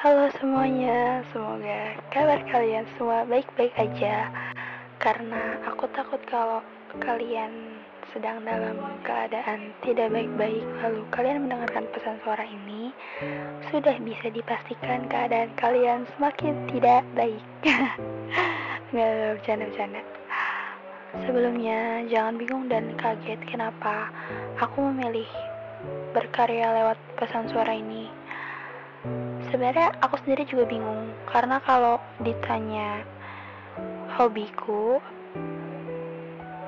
Halo semuanya, semoga kabar kalian semua baik-baik aja. Karena aku takut kalau kalian sedang dalam keadaan tidak baik-baik, lalu kalian mendengarkan pesan suara ini, sudah bisa dipastikan keadaan kalian semakin tidak baik. Nggak bercanda-bercanda. Sebelumnya, jangan bingung dan kaget kenapa aku memilih berkarya lewat pesan suara ini sebenarnya aku sendiri juga bingung karena kalau ditanya hobiku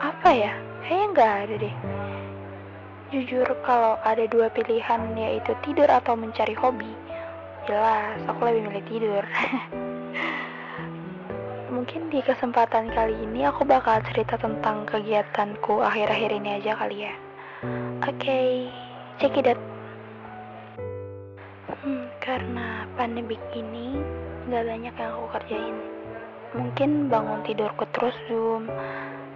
apa ya? Kayaknya nggak ada deh. Jujur kalau ada dua pilihan yaitu tidur atau mencari hobi jelas aku lebih milih tidur. Mungkin di kesempatan kali ini aku bakal cerita tentang kegiatanku akhir-akhir ini aja kali ya. Oke okay, check it out karena pandemi ini nggak banyak yang aku kerjain. Mungkin bangun tidurku terus zoom.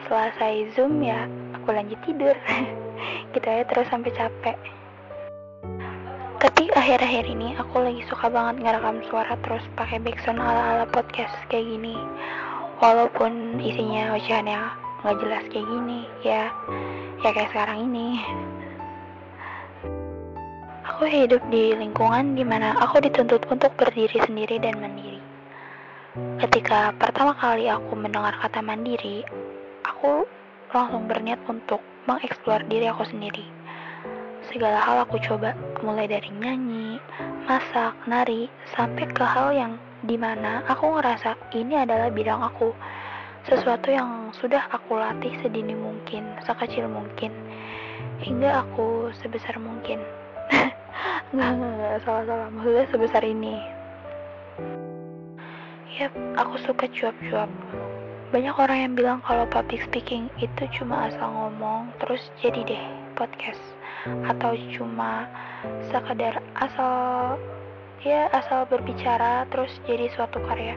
Selesai zoom ya aku lanjut tidur. gitu aja terus sampai capek. Tapi akhir-akhir ini aku lagi suka banget ngerekam suara terus pakai backsound ala-ala podcast kayak gini. Walaupun isinya ocehannya nggak jelas kayak gini, ya ya kayak sekarang ini. Aku hidup di lingkungan di mana aku dituntut untuk berdiri sendiri dan mandiri. Ketika pertama kali aku mendengar kata mandiri, aku langsung berniat untuk mengeksplor diri aku sendiri. Segala hal aku coba, mulai dari nyanyi, masak, nari, sampai ke hal yang di mana aku ngerasa ini adalah bidang aku. Sesuatu yang sudah aku latih sedini mungkin, sekecil mungkin, hingga aku sebesar mungkin. Nggak nggak salah salah maksudnya sebesar ini. Yap, aku suka cuap-cuap. Banyak orang yang bilang kalau public speaking itu cuma asal ngomong terus jadi deh podcast. Atau cuma sekadar asal ya asal berbicara terus jadi suatu karya.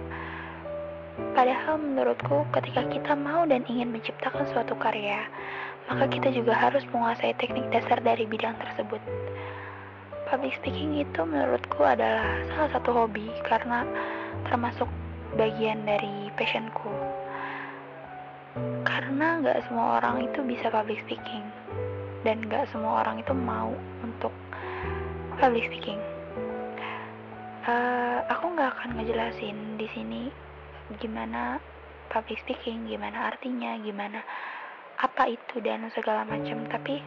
Padahal menurutku ketika kita mau dan ingin menciptakan suatu karya maka kita juga harus menguasai teknik dasar dari bidang tersebut public speaking itu menurutku adalah salah satu hobi karena termasuk bagian dari passionku. Karena nggak semua orang itu bisa public speaking dan nggak semua orang itu mau untuk public speaking. Uh, aku nggak akan ngejelasin di sini gimana public speaking gimana artinya gimana apa itu dan segala macam tapi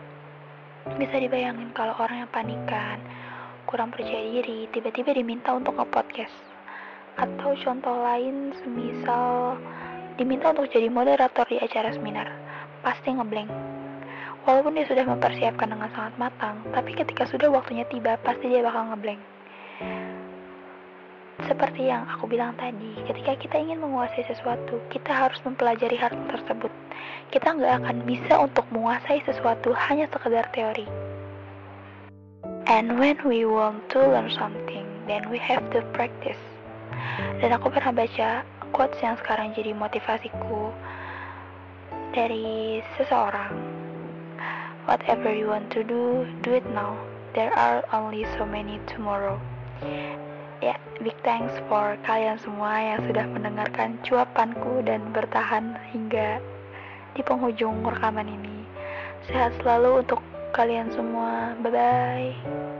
bisa dibayangin kalau orang yang panikan, kurang percaya diri, tiba-tiba diminta untuk nge-podcast. Atau contoh lain semisal diminta untuk jadi moderator di acara seminar, pasti ngeblank. Walaupun dia sudah mempersiapkan dengan sangat matang, tapi ketika sudah waktunya tiba, pasti dia bakal ngeblank. Seperti yang aku bilang tadi, ketika kita ingin menguasai sesuatu, kita harus mempelajari hal tersebut. Kita nggak akan bisa untuk menguasai sesuatu hanya sekedar teori. And when we want to learn something, then we have to practice. Dan aku pernah baca quotes yang sekarang jadi motivasiku dari seseorang. Whatever you want to do, do it now. There are only so many tomorrow. Big thanks for kalian semua yang sudah mendengarkan cuapanku dan bertahan hingga di penghujung rekaman ini. Sehat selalu untuk kalian semua. Bye bye.